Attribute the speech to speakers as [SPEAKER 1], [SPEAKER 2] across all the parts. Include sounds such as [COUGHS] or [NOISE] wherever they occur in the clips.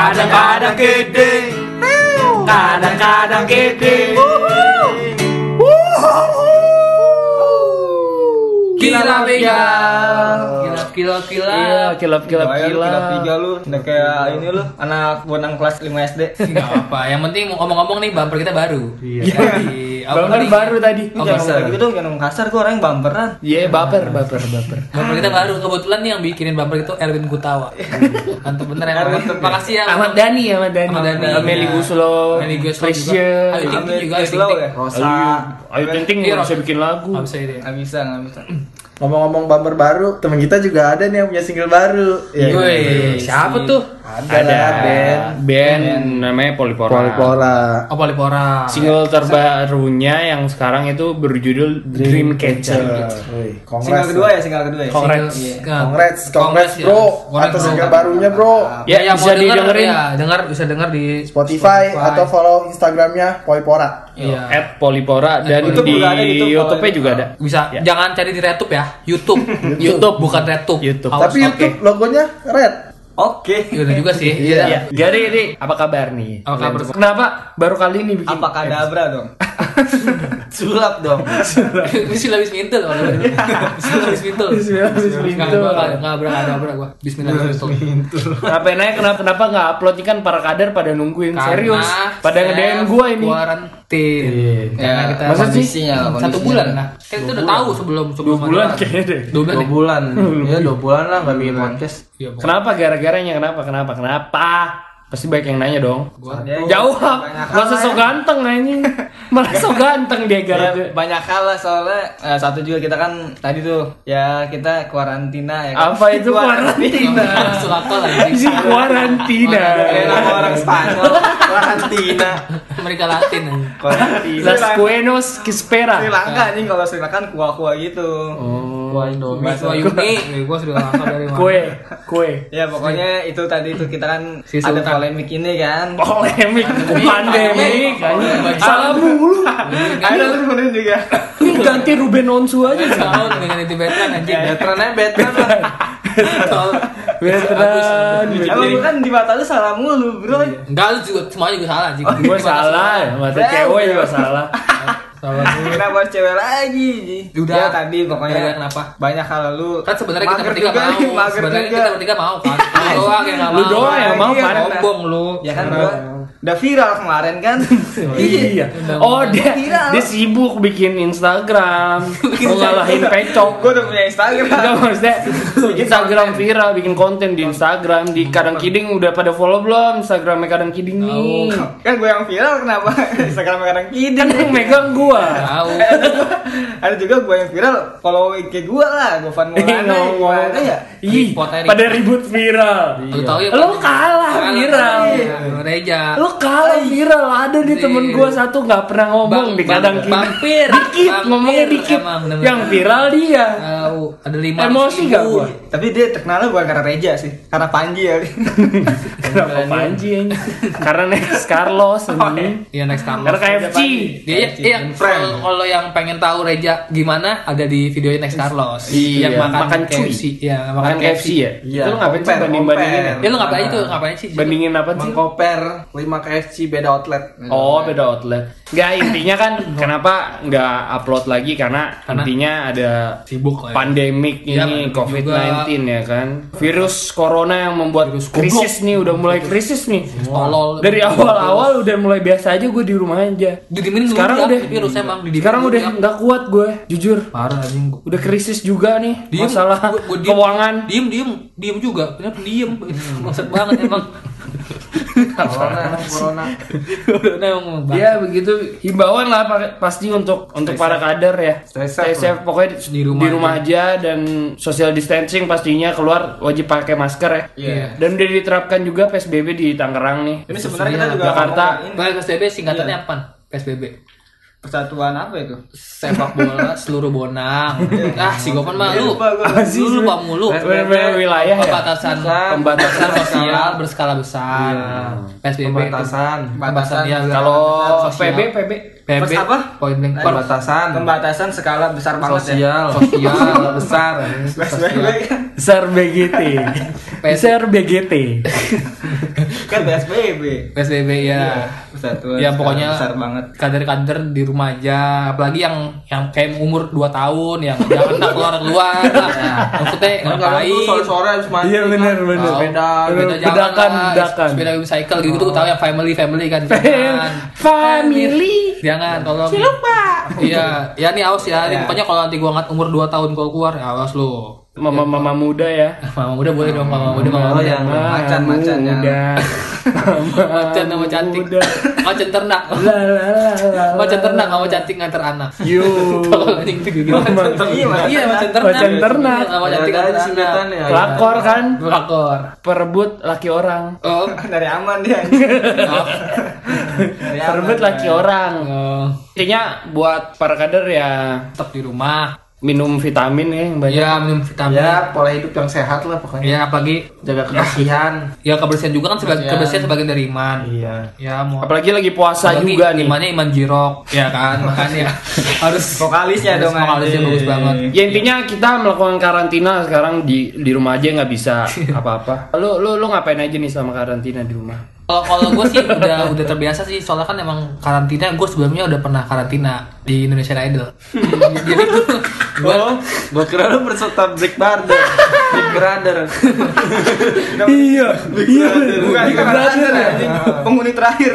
[SPEAKER 1] Kadang-kadang gede. Kadang-kadang gede.
[SPEAKER 2] Gila Gila gila.
[SPEAKER 3] Iya, kilap kilap kilap.
[SPEAKER 1] tiga lu Udah kayak ini lu Anak bonang kelas 5 SD
[SPEAKER 2] Enggak apa. Yang penting ngomong-ngomong nih bumper kita baru.
[SPEAKER 3] Iya.
[SPEAKER 2] Jadi, apa
[SPEAKER 3] Bumper
[SPEAKER 2] tadi?
[SPEAKER 3] baru tadi.
[SPEAKER 2] Oh,
[SPEAKER 1] ngomong gitu dong, jangan ngomong kasar Gue orang yang bumperan
[SPEAKER 3] Iya, baper, baper, baper.
[SPEAKER 2] Bumper kita baru. Kebetulan nih yang bikinin bumper itu Erwin Gutawa. Mantap bener ya.
[SPEAKER 1] Erwin,
[SPEAKER 2] Makasih ya.
[SPEAKER 3] Ahmad Dhani, Ahmad Dhani.
[SPEAKER 2] Ahmad Dhani.
[SPEAKER 3] Meli
[SPEAKER 2] Iya.
[SPEAKER 3] Guslo.
[SPEAKER 2] Meli Guslo juga.
[SPEAKER 3] Krisya.
[SPEAKER 2] Ayu Ting Ting juga. Ayu Ting
[SPEAKER 1] slow
[SPEAKER 2] Ting.
[SPEAKER 1] ya
[SPEAKER 4] Rosa.
[SPEAKER 3] Ayu Ting
[SPEAKER 2] Iya,
[SPEAKER 3] nggak bisa bikin lagu.
[SPEAKER 2] Nggak bisa ini.
[SPEAKER 1] Nggak bisa, nggak bisa
[SPEAKER 4] Ngomong-ngomong bumper baru, temen kita juga ada nih yang punya single baru. Ya,
[SPEAKER 2] Woi, siapa tuh?
[SPEAKER 4] Ada, lah, band.
[SPEAKER 3] band namanya Polipora.
[SPEAKER 4] Polipora.
[SPEAKER 2] Oh, Polipora.
[SPEAKER 3] Single terbarunya yang sekarang itu berjudul Dreamcatcher.
[SPEAKER 4] Woi,
[SPEAKER 1] Single
[SPEAKER 4] Congrats.
[SPEAKER 1] kedua ya, single kedua ya
[SPEAKER 3] Congrats.
[SPEAKER 1] Iya.
[SPEAKER 4] Congrats, congrats
[SPEAKER 2] ya.
[SPEAKER 4] bro.
[SPEAKER 2] Congrats,
[SPEAKER 4] Atas
[SPEAKER 2] bro.
[SPEAKER 4] single barunya bro.
[SPEAKER 3] Ya,
[SPEAKER 2] yang
[SPEAKER 3] bisa
[SPEAKER 2] mau denger,
[SPEAKER 3] didengerin.
[SPEAKER 2] Ya, dengar bisa dengar di
[SPEAKER 4] Spotify, atau follow Instagramnya Polipora.
[SPEAKER 2] Iya.
[SPEAKER 3] At Polipora dan
[SPEAKER 1] YouTube
[SPEAKER 3] di
[SPEAKER 1] ada gitu,
[SPEAKER 3] YouTube-nya juga ada.
[SPEAKER 2] Bisa
[SPEAKER 3] Ya.
[SPEAKER 2] jangan cari di RedTube ya. [LAUGHS] YouTube. YouTube bukan RedTube.
[SPEAKER 3] YouTube.
[SPEAKER 4] Tapi. YouTube logonya red.
[SPEAKER 1] Oke
[SPEAKER 2] Iya bener juga sih.
[SPEAKER 4] Iya.
[SPEAKER 2] Iya.
[SPEAKER 3] Jadi ini apa kabar nih?
[SPEAKER 2] Apa kabar?
[SPEAKER 3] Kenapa baru kali ini bikin?
[SPEAKER 1] Apa kadabra dong? [LAUGHS] [LAUGHS] Sulap dong
[SPEAKER 2] Bismillah kalau gitu. Bismillah bismintul.
[SPEAKER 3] Bismillah
[SPEAKER 2] berang ada berang gua. Bismillah bismintul.
[SPEAKER 3] Ngapain aja kenapa kenapa nggak upload ini kan para kader pada nungguin serius. Pada nge-DM gua ini.
[SPEAKER 2] Kuarantin. Karena kita
[SPEAKER 3] Masa sih?
[SPEAKER 1] kondisinya lah,
[SPEAKER 2] satu bulan nah. Kan kita udah tahu sebelum sebelum
[SPEAKER 3] Dua bulan kayaknya deh.
[SPEAKER 2] Dua bulan.
[SPEAKER 4] Dua
[SPEAKER 2] ya?
[SPEAKER 4] bulan. [LAUGHS] Ya dua bulan lah nggak bikin podcast.
[SPEAKER 2] Iya.
[SPEAKER 3] Kenapa gara-garanya kenapa kenapa kenapa? Pasti banyak yang nanya dong.
[SPEAKER 2] Gua
[SPEAKER 1] Ya,
[SPEAKER 3] Jawab. Gak usah
[SPEAKER 1] lah
[SPEAKER 3] so
[SPEAKER 1] ya.
[SPEAKER 3] ganteng anjing. [LAUGHS] Malah so ganteng dia
[SPEAKER 1] Ya,
[SPEAKER 3] gara-gara.
[SPEAKER 1] banyak hal lah soalnya eh, satu juga kita kan tadi tuh ya kita kuarantina ya kan?
[SPEAKER 3] Apa itu kuarantina?
[SPEAKER 2] Akal anjing.
[SPEAKER 3] Si kuarantina.
[SPEAKER 1] Nama orang Spanyol kuarantina
[SPEAKER 2] Amerika Latin
[SPEAKER 1] kuarantina
[SPEAKER 3] Las Buenos Kispera.
[SPEAKER 1] Sri Lanka nih kalau Sri Lanka kan kuah-kuah gitu
[SPEAKER 4] Wah Indomie.
[SPEAKER 2] Mas Wayuni, gua sudah ngangkat dari mana?
[SPEAKER 3] Kue, kue.
[SPEAKER 1] ya pokoknya itu tadi itu kita kan
[SPEAKER 2] Si
[SPEAKER 1] ada polemik ini kan
[SPEAKER 3] Polemik, pandemik.
[SPEAKER 2] Polemik.
[SPEAKER 3] Salah mulu.
[SPEAKER 1] ada tuh kemudian juga
[SPEAKER 3] Ini ganti Ruben Onsu aja.
[SPEAKER 2] Tahun dengan itu veteran anjing.
[SPEAKER 1] veteran aja veteran
[SPEAKER 3] Veteran.
[SPEAKER 1] Emang lu kan di mata lu salah mulu bro
[SPEAKER 2] Enggak lu juga semuanya juga salah anjing.
[SPEAKER 3] Gue salah, mata cewek juga salah. [LAUGHS]
[SPEAKER 2] Salah.
[SPEAKER 1] Kenapa harus cewek lagi?
[SPEAKER 2] Udah.
[SPEAKER 1] ya tadi pokoknya
[SPEAKER 2] Gara-gara kenapa?
[SPEAKER 1] banyak hal lu
[SPEAKER 2] Kan sebenarnya kita bertiga mau. Sebenarnya kita bertiga mau kan. Lu doang yang enggak
[SPEAKER 3] Lu
[SPEAKER 2] mau.
[SPEAKER 3] doang yang mau,
[SPEAKER 1] Iya,
[SPEAKER 3] Pan.
[SPEAKER 2] Sombong lu.
[SPEAKER 1] ya kan gua udah viral kemarin kan? [LAUGHS]
[SPEAKER 3] Iya. Oh dia dia sibuk bikin Instagram, [LAUGHS] mau ngalahin pecok.
[SPEAKER 1] gua udah punya Instagram.
[SPEAKER 3] Enggak maksudnya [LAUGHS] Instagram viral bikin konten di Instagram di Kadang Kiding udah pada follow belum? Instagramnya Kadang Kiding nih.
[SPEAKER 1] Kan gue yang viral kenapa? Instagram kadang
[SPEAKER 3] kan
[SPEAKER 1] kidin
[SPEAKER 3] yang megang gua.
[SPEAKER 2] Tahu.
[SPEAKER 1] ada juga gue yang viral follow IG gue lah gue fan Maulana gimana ya?
[SPEAKER 3] Ih, pada ribut viral.
[SPEAKER 2] Lu tahu ya.
[SPEAKER 3] Lo kalah viral.
[SPEAKER 2] Iya, Reja.
[SPEAKER 3] Lo kalah viral. Ada di temen gua satu nggak pernah ngomong
[SPEAKER 2] Bang-
[SPEAKER 3] di kadang
[SPEAKER 2] bang-. Vampir.
[SPEAKER 3] Dikit,
[SPEAKER 2] Vampir,
[SPEAKER 3] ngomongnya dikit.
[SPEAKER 2] emang.
[SPEAKER 3] Yang viral dia.
[SPEAKER 2] Tahu. Ada lima.
[SPEAKER 3] Emosi nggak gua?
[SPEAKER 1] tapi dia terkenalnya bukan karena Reja sih karena Panji ya [LAUGHS]
[SPEAKER 3] Kenapa Panji ini? [LAUGHS] Karena next Carlos ini.
[SPEAKER 2] Iya next Carlos.
[SPEAKER 3] Karena KFC.
[SPEAKER 2] Dia iya, iya kalau yang pengen tahu Reja gimana ada di video next Carlos.
[SPEAKER 3] Iya,
[SPEAKER 2] yang makan. KFC. Iya,
[SPEAKER 3] Makan KFC ya? Itu lu ngapain sih banding-bandingin ya?
[SPEAKER 2] Ya lu ngapain itu? Ngapain sih?
[SPEAKER 3] Bandingin apa sih?
[SPEAKER 4] Mengkoper 5 KFC beda outlet.
[SPEAKER 3] Oh beda outlet. Nggak intinya kan [COUGHS] kenapa nggak upload lagi karena,
[SPEAKER 2] Karena
[SPEAKER 3] intinya ada
[SPEAKER 2] Sibuk ya.
[SPEAKER 3] pandemik
[SPEAKER 2] Iya,
[SPEAKER 3] ini
[SPEAKER 2] pandemik
[SPEAKER 3] COVID-19 ya kan. Virus corona yang membuat krisis nih udah mulai krisis nih.
[SPEAKER 2] Tolol.
[SPEAKER 3] Dari awal-awal udah mulai biasa aja gue di rumah aja.
[SPEAKER 2] Didiemin dulu
[SPEAKER 3] Sekarang
[SPEAKER 2] ya,
[SPEAKER 3] udah
[SPEAKER 2] virus emang didiemin
[SPEAKER 3] Sekarang udah
[SPEAKER 2] ya.
[SPEAKER 3] nggak kuat gue, jujur.
[SPEAKER 2] Parah anjing.
[SPEAKER 3] Udah krisis juga nih
[SPEAKER 2] Diem,
[SPEAKER 3] masalah
[SPEAKER 2] gua- gua diem.
[SPEAKER 3] keuangan.
[SPEAKER 2] Diem, diem, diem juga. Kenapa diem? [LAUGHS] Maksud banget emang.
[SPEAKER 4] Corona, corona.
[SPEAKER 2] Emang bang.
[SPEAKER 3] Ya begitu himbauan lah pa- pasti untuk untuk para kader ya.
[SPEAKER 4] Stay safe
[SPEAKER 3] pokoknya
[SPEAKER 2] Di rumah
[SPEAKER 3] aja. dan social distancing pastinya keluar wajib pakai masker ya.
[SPEAKER 2] Iya.
[SPEAKER 3] Dan udah diterapkan juga PSBB di Tangerang nih.
[SPEAKER 1] ini sebenarnya kita juga
[SPEAKER 3] Jakarta.
[SPEAKER 2] PSBB singkatannya apa? PSBB.
[SPEAKER 1] Persatuan apa itu?
[SPEAKER 2] sepak bola seluruh bonang. ah, si Gopan mah lu. Lu lupa mulu.
[SPEAKER 3] Wilayah wilayah ya.
[SPEAKER 2] Pembatasan pembatasan sosial berskala besar. PSBB.
[SPEAKER 4] Pembatasan.
[SPEAKER 2] Pembatasan ya.
[SPEAKER 3] Kalau. PB PB
[SPEAKER 2] PB
[SPEAKER 1] apa?
[SPEAKER 2] Point blank.
[SPEAKER 4] Pembatasan.
[SPEAKER 1] Pembatasan skala besar banget ya.
[SPEAKER 4] Sosial. [LAUGHS]
[SPEAKER 2] Sosial.
[SPEAKER 4] Besar. [LAUGHS] [LAUGHS]
[SPEAKER 1] Kan.
[SPEAKER 3] besar BGT besar BGT
[SPEAKER 1] Kan PSBB.
[SPEAKER 2] PSBB ya.
[SPEAKER 1] Persatuan.
[SPEAKER 2] Ya pokoknya
[SPEAKER 1] besar banget.
[SPEAKER 2] kader-kader di rumah aja, apalagi yang yang kayak umur 2 tahun yang jangan tak keluar keluar. Maksudnya
[SPEAKER 4] Kan
[SPEAKER 2] ngapain?
[SPEAKER 4] sore-sore habis mandi.
[SPEAKER 3] Iya,
[SPEAKER 4] kan,
[SPEAKER 3] bener.
[SPEAKER 4] Sepeda.
[SPEAKER 2] Sepeda
[SPEAKER 3] Bedakan,
[SPEAKER 2] jangan lah.
[SPEAKER 3] bedakan.
[SPEAKER 2] Sepeda cycle gitu tuh tahu yang family family kan.
[SPEAKER 3] Family
[SPEAKER 2] Jangan tolong. Iya, ya nih awas ya. Ini pokoknya kalau nanti gua ngat umur 2 tahun kalau keluar, ya awas lu.
[SPEAKER 3] Mama mama muda ya [LAUGHS]
[SPEAKER 2] Mama udah boleh dong, mama udah mama
[SPEAKER 1] Oh,
[SPEAKER 2] udah.
[SPEAKER 1] yang macan macan yang
[SPEAKER 3] muda [LAUGHS]
[SPEAKER 2] Macan nama cantik.
[SPEAKER 3] muda. [LAUGHS]
[SPEAKER 2] Macan ternak. Macan ternak sama cantik nganter anak. gimana?
[SPEAKER 1] Iya, macan
[SPEAKER 2] Iya, macan ternak.
[SPEAKER 3] Macan ternak.
[SPEAKER 2] Iya, sama cantik
[SPEAKER 4] Ada
[SPEAKER 2] nganter anak.
[SPEAKER 3] lakor kan
[SPEAKER 2] Pelakor.
[SPEAKER 3] perebut laki orang
[SPEAKER 2] Oh,
[SPEAKER 1] dari aman dia.
[SPEAKER 3] perebut laki orang
[SPEAKER 2] Oh,
[SPEAKER 3] intinya buat para kader ya
[SPEAKER 2] tetap di rumah.
[SPEAKER 3] Minum vitamin ya yang banyak
[SPEAKER 2] Ya, minum vitamin.
[SPEAKER 4] Ya, pola hidup yang sehat lah pokoknya.
[SPEAKER 2] Ya, apalagi
[SPEAKER 4] Jaga kebersihan.
[SPEAKER 2] ya kebersihan juga kan sebagai kebersihan sebagian dari iman.
[SPEAKER 4] Iya.
[SPEAKER 2] Ya, mau
[SPEAKER 3] apalagi lagi puasa
[SPEAKER 2] Apalagi
[SPEAKER 3] juga nih
[SPEAKER 2] imannya iman jirok, ya kan? [LAUGHS] Makanya harus
[SPEAKER 1] Vokalisnya
[SPEAKER 2] harus
[SPEAKER 1] dong,
[SPEAKER 2] Vokalisnya bagus banget.
[SPEAKER 3] Ya intinya kita melakukan karantina sekarang di di rumah aja nggak bisa [LAUGHS] apa-apa. Lu lu lu ngapain aja nih sama karantina di rumah?
[SPEAKER 2] Kalau kalau gue sih udah udah terbiasa sih soalnya kan emang karantina gue sebelumnya udah pernah karantina di Indonesian Idol. [LAUGHS] Jadi gue
[SPEAKER 4] Oh, gua kira lu peserta Big Brother. Big Brother. [LAUGHS]
[SPEAKER 3] iya, iya.
[SPEAKER 1] Bukan
[SPEAKER 3] Big Brother ya.
[SPEAKER 1] anjing. penghuni terakhir.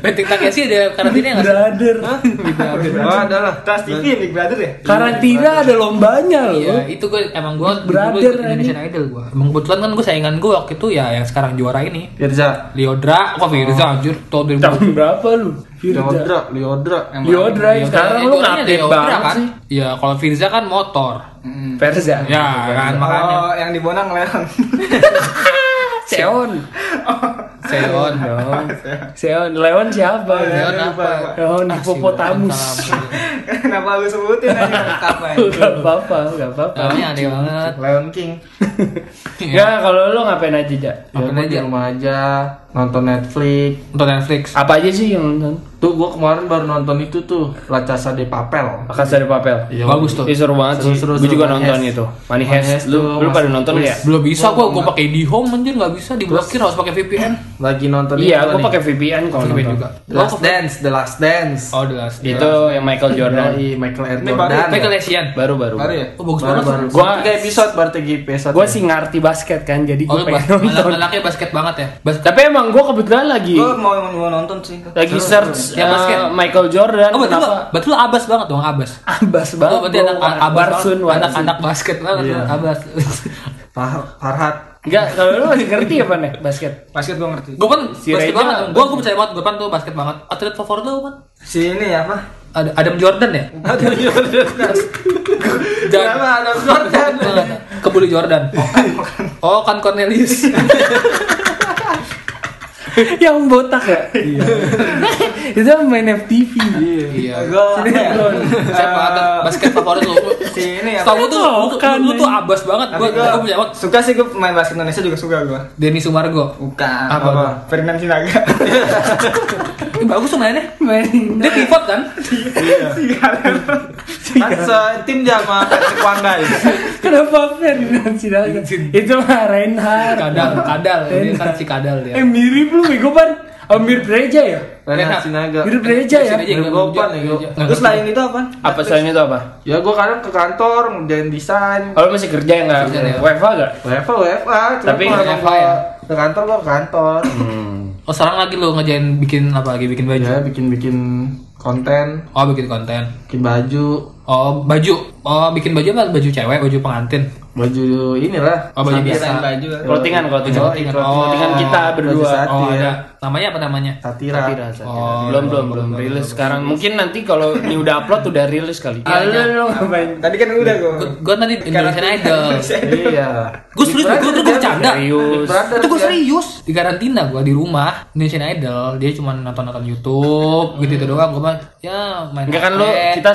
[SPEAKER 2] Penting Takeshi ada karantina nggak sih?
[SPEAKER 3] Brother.
[SPEAKER 4] Oh, ada lah.
[SPEAKER 1] Trans TV Big Brother ya?
[SPEAKER 3] Karantina ada lombanya
[SPEAKER 2] Iya,
[SPEAKER 3] loh.
[SPEAKER 2] itu gue emang gue
[SPEAKER 3] Brother,
[SPEAKER 2] Indonesian Idol gue. Emang kebetulan kan gue saingan gue waktu itu ya yang sekarang juara ini.
[SPEAKER 4] Firza.
[SPEAKER 2] Liodra, kok Firza anjir, tahun 2000.
[SPEAKER 3] Tahun berapa lu? Firza.
[SPEAKER 4] Liodra, Liodra.
[SPEAKER 3] Liodra ya, sekarang lu ngaktif banget
[SPEAKER 2] kan?
[SPEAKER 3] sih.
[SPEAKER 2] Iya, kalau Firza kan motor.
[SPEAKER 3] Verza.
[SPEAKER 2] Ya kan makanya.
[SPEAKER 1] Oh, yang di Bonang Leon. [LAUGHS]
[SPEAKER 3] Seon. [LAUGHS]
[SPEAKER 2] Seon.
[SPEAKER 3] Dong. [LAUGHS] Seon. Leon siapa?
[SPEAKER 2] Leon apa?
[SPEAKER 3] Leon hipopotamus. [LAUGHS]
[SPEAKER 1] Kenapa lu sebutin aja [LAUGHS] kapan?
[SPEAKER 3] Gak apa-apa, gak apa-apa.
[SPEAKER 2] Namanya aneh banget.
[SPEAKER 4] Leon King.
[SPEAKER 3] Ya kalau lu ngapain aja, Jak?
[SPEAKER 4] Ya,
[SPEAKER 2] Ngapain
[SPEAKER 4] gua di
[SPEAKER 2] aja?
[SPEAKER 4] rumah aja, nonton Netflix.
[SPEAKER 2] Nonton Netflix.
[SPEAKER 3] Apa aja sih yang nonton?
[SPEAKER 4] Tuh gua kemarin baru nonton itu tuh, La Casa de Papel.
[SPEAKER 3] Akas dari Papel.
[SPEAKER 4] Iya,
[SPEAKER 2] Bagus tuh.
[SPEAKER 3] Ih, seru banget sih.
[SPEAKER 4] Seru, seru,
[SPEAKER 3] Gue juga nonton itu. Money Heist. Lu, lu pada nonton ya?
[SPEAKER 2] Belum bisa gua gua pakai di home anjir nggak bisa diblokir harus pakai VPN.
[SPEAKER 4] Lagi nonton
[SPEAKER 3] Iya, gue pakai VPN kalau
[SPEAKER 2] VPN
[SPEAKER 3] nonton.
[SPEAKER 2] juga.
[SPEAKER 4] The Last Dance, The Last Dance.
[SPEAKER 2] Oh, jelas.
[SPEAKER 3] Itu yang Michael Jordan.
[SPEAKER 4] Dari Michael Air
[SPEAKER 1] baru-
[SPEAKER 4] Jordan.
[SPEAKER 2] Michael Essien.
[SPEAKER 3] Baru baru.
[SPEAKER 4] Baru ya?
[SPEAKER 2] Oh, bagus
[SPEAKER 4] baru,
[SPEAKER 2] banget.
[SPEAKER 4] baru.
[SPEAKER 3] Gua-
[SPEAKER 4] Gua tiga episode baru tiga episode.
[SPEAKER 3] Gue sih ngerti basket kan, jadi gue
[SPEAKER 2] Oh,
[SPEAKER 3] pengen nonton.
[SPEAKER 2] anak- anaknya basket banget ya.
[SPEAKER 3] Tapi emang gue kebetulan lagi
[SPEAKER 1] Gue mau mau nonton sih.
[SPEAKER 3] lagi search
[SPEAKER 2] Ya,
[SPEAKER 3] eh,
[SPEAKER 2] basket.
[SPEAKER 3] Michael Jordan.
[SPEAKER 2] Oh, betul
[SPEAKER 3] kenapa?
[SPEAKER 2] betul abas banget dong, abas.
[SPEAKER 3] Abas
[SPEAKER 2] Oh,
[SPEAKER 3] banget.
[SPEAKER 2] berarti anak abas.
[SPEAKER 3] Warsun.
[SPEAKER 2] anak-anak basket banget
[SPEAKER 4] Iya.
[SPEAKER 2] abas.
[SPEAKER 4] Far- Farhat.
[SPEAKER 3] Enggak, kalau lu masih ngerti apa nih basket?
[SPEAKER 1] Basket gue ngerti.
[SPEAKER 2] Gue kan
[SPEAKER 3] Si
[SPEAKER 2] basket
[SPEAKER 3] Reja
[SPEAKER 2] banget. Gue gue percaya banget, gue kan tuh basket banget. Atlet favorit lu kan?
[SPEAKER 1] Si ini apa?
[SPEAKER 2] Ada Adam Jordan ya? [LAUGHS]
[SPEAKER 1] Ada Jordan. Kenapa ada Jordan?
[SPEAKER 2] Kebuli Jordan. [LAUGHS] Oh, kan Cornelius. [LAUGHS]
[SPEAKER 3] yang botak ya? Iya. Itu main FTV.
[SPEAKER 2] Iya.
[SPEAKER 1] Gue
[SPEAKER 3] Sinetron.
[SPEAKER 2] Siapa basket favorit lu?
[SPEAKER 1] si ini apa?
[SPEAKER 2] Setahu gue tuh, lu, tuh-
[SPEAKER 3] Kan,
[SPEAKER 2] lu, tuh abas banget. Gue gue
[SPEAKER 1] gue
[SPEAKER 2] punya banget.
[SPEAKER 1] suka sih gue main basket Indonesia juga suka gue.
[SPEAKER 2] Denny Sumargo.
[SPEAKER 1] Bukan.
[SPEAKER 2] Apa tuh?
[SPEAKER 1] Ferdinand Sinaga. [LAUGHS]
[SPEAKER 2] Ini bagus tuh mainnya.
[SPEAKER 3] Main.
[SPEAKER 2] Dia pivot kan?
[SPEAKER 4] Kan tim sama Patrick Wanggai.
[SPEAKER 3] Kenapa Ferdinand Sinaga? Itu mah Reinhardt.
[SPEAKER 2] Kadal, kadal. Dia kan si kadal dia.
[SPEAKER 3] Eh mirip lu bego ban. Oh, mirip Reja ya?
[SPEAKER 4] Renat Sinaga.
[SPEAKER 3] Mirip Reja ya?
[SPEAKER 4] Mirip
[SPEAKER 2] nggak
[SPEAKER 4] Gopan ya.
[SPEAKER 2] Nggak
[SPEAKER 1] Terus lain itu apa?
[SPEAKER 3] Apa selain itu apa?
[SPEAKER 4] Ya gua kadang ke kantor ngerjain desain.
[SPEAKER 3] Oh, lu masih kerja ya nggak? WFA gak?
[SPEAKER 4] WFA WFA.
[SPEAKER 3] Tapi
[SPEAKER 2] WFA ya?
[SPEAKER 4] Ke kantor gua ke kantor.
[SPEAKER 2] Oh sekarang lagi lu ngejain bikin apa lagi bikin baju?
[SPEAKER 4] Ya bikin-bikin konten,
[SPEAKER 2] Oh bikin konten.
[SPEAKER 4] bikin baju.
[SPEAKER 2] Oh baju. Oh bikin baju apa baju cewek, baju pengantin.
[SPEAKER 4] Baju inilah.
[SPEAKER 2] Oh, baju biasa.
[SPEAKER 1] baju.
[SPEAKER 3] Clothingan, clothingan.
[SPEAKER 2] Oh.
[SPEAKER 3] kita berdua.
[SPEAKER 4] Baju
[SPEAKER 2] Oh, ada. Namanya apa namanya?
[SPEAKER 4] Satira.
[SPEAKER 3] Satira, satira.
[SPEAKER 2] Oh,
[SPEAKER 3] belum, belum, belum rilis sekarang. Mungkin nanti kalau ini udah upload udah rilis kali.
[SPEAKER 2] Iya, iya.
[SPEAKER 3] lu ngapain?
[SPEAKER 1] Tadi kan udah kok.
[SPEAKER 2] Gue tadi Indonesian Idol.
[SPEAKER 4] Iya.
[SPEAKER 2] Gue serius, gue gue bercanda. Itu gue serius di karantina gue di rumah Indonesian Idol dia cuma nonton nonton YouTube gitu gitu doang gue mah ya main
[SPEAKER 3] Enggak kan lu
[SPEAKER 2] HP.
[SPEAKER 3] kita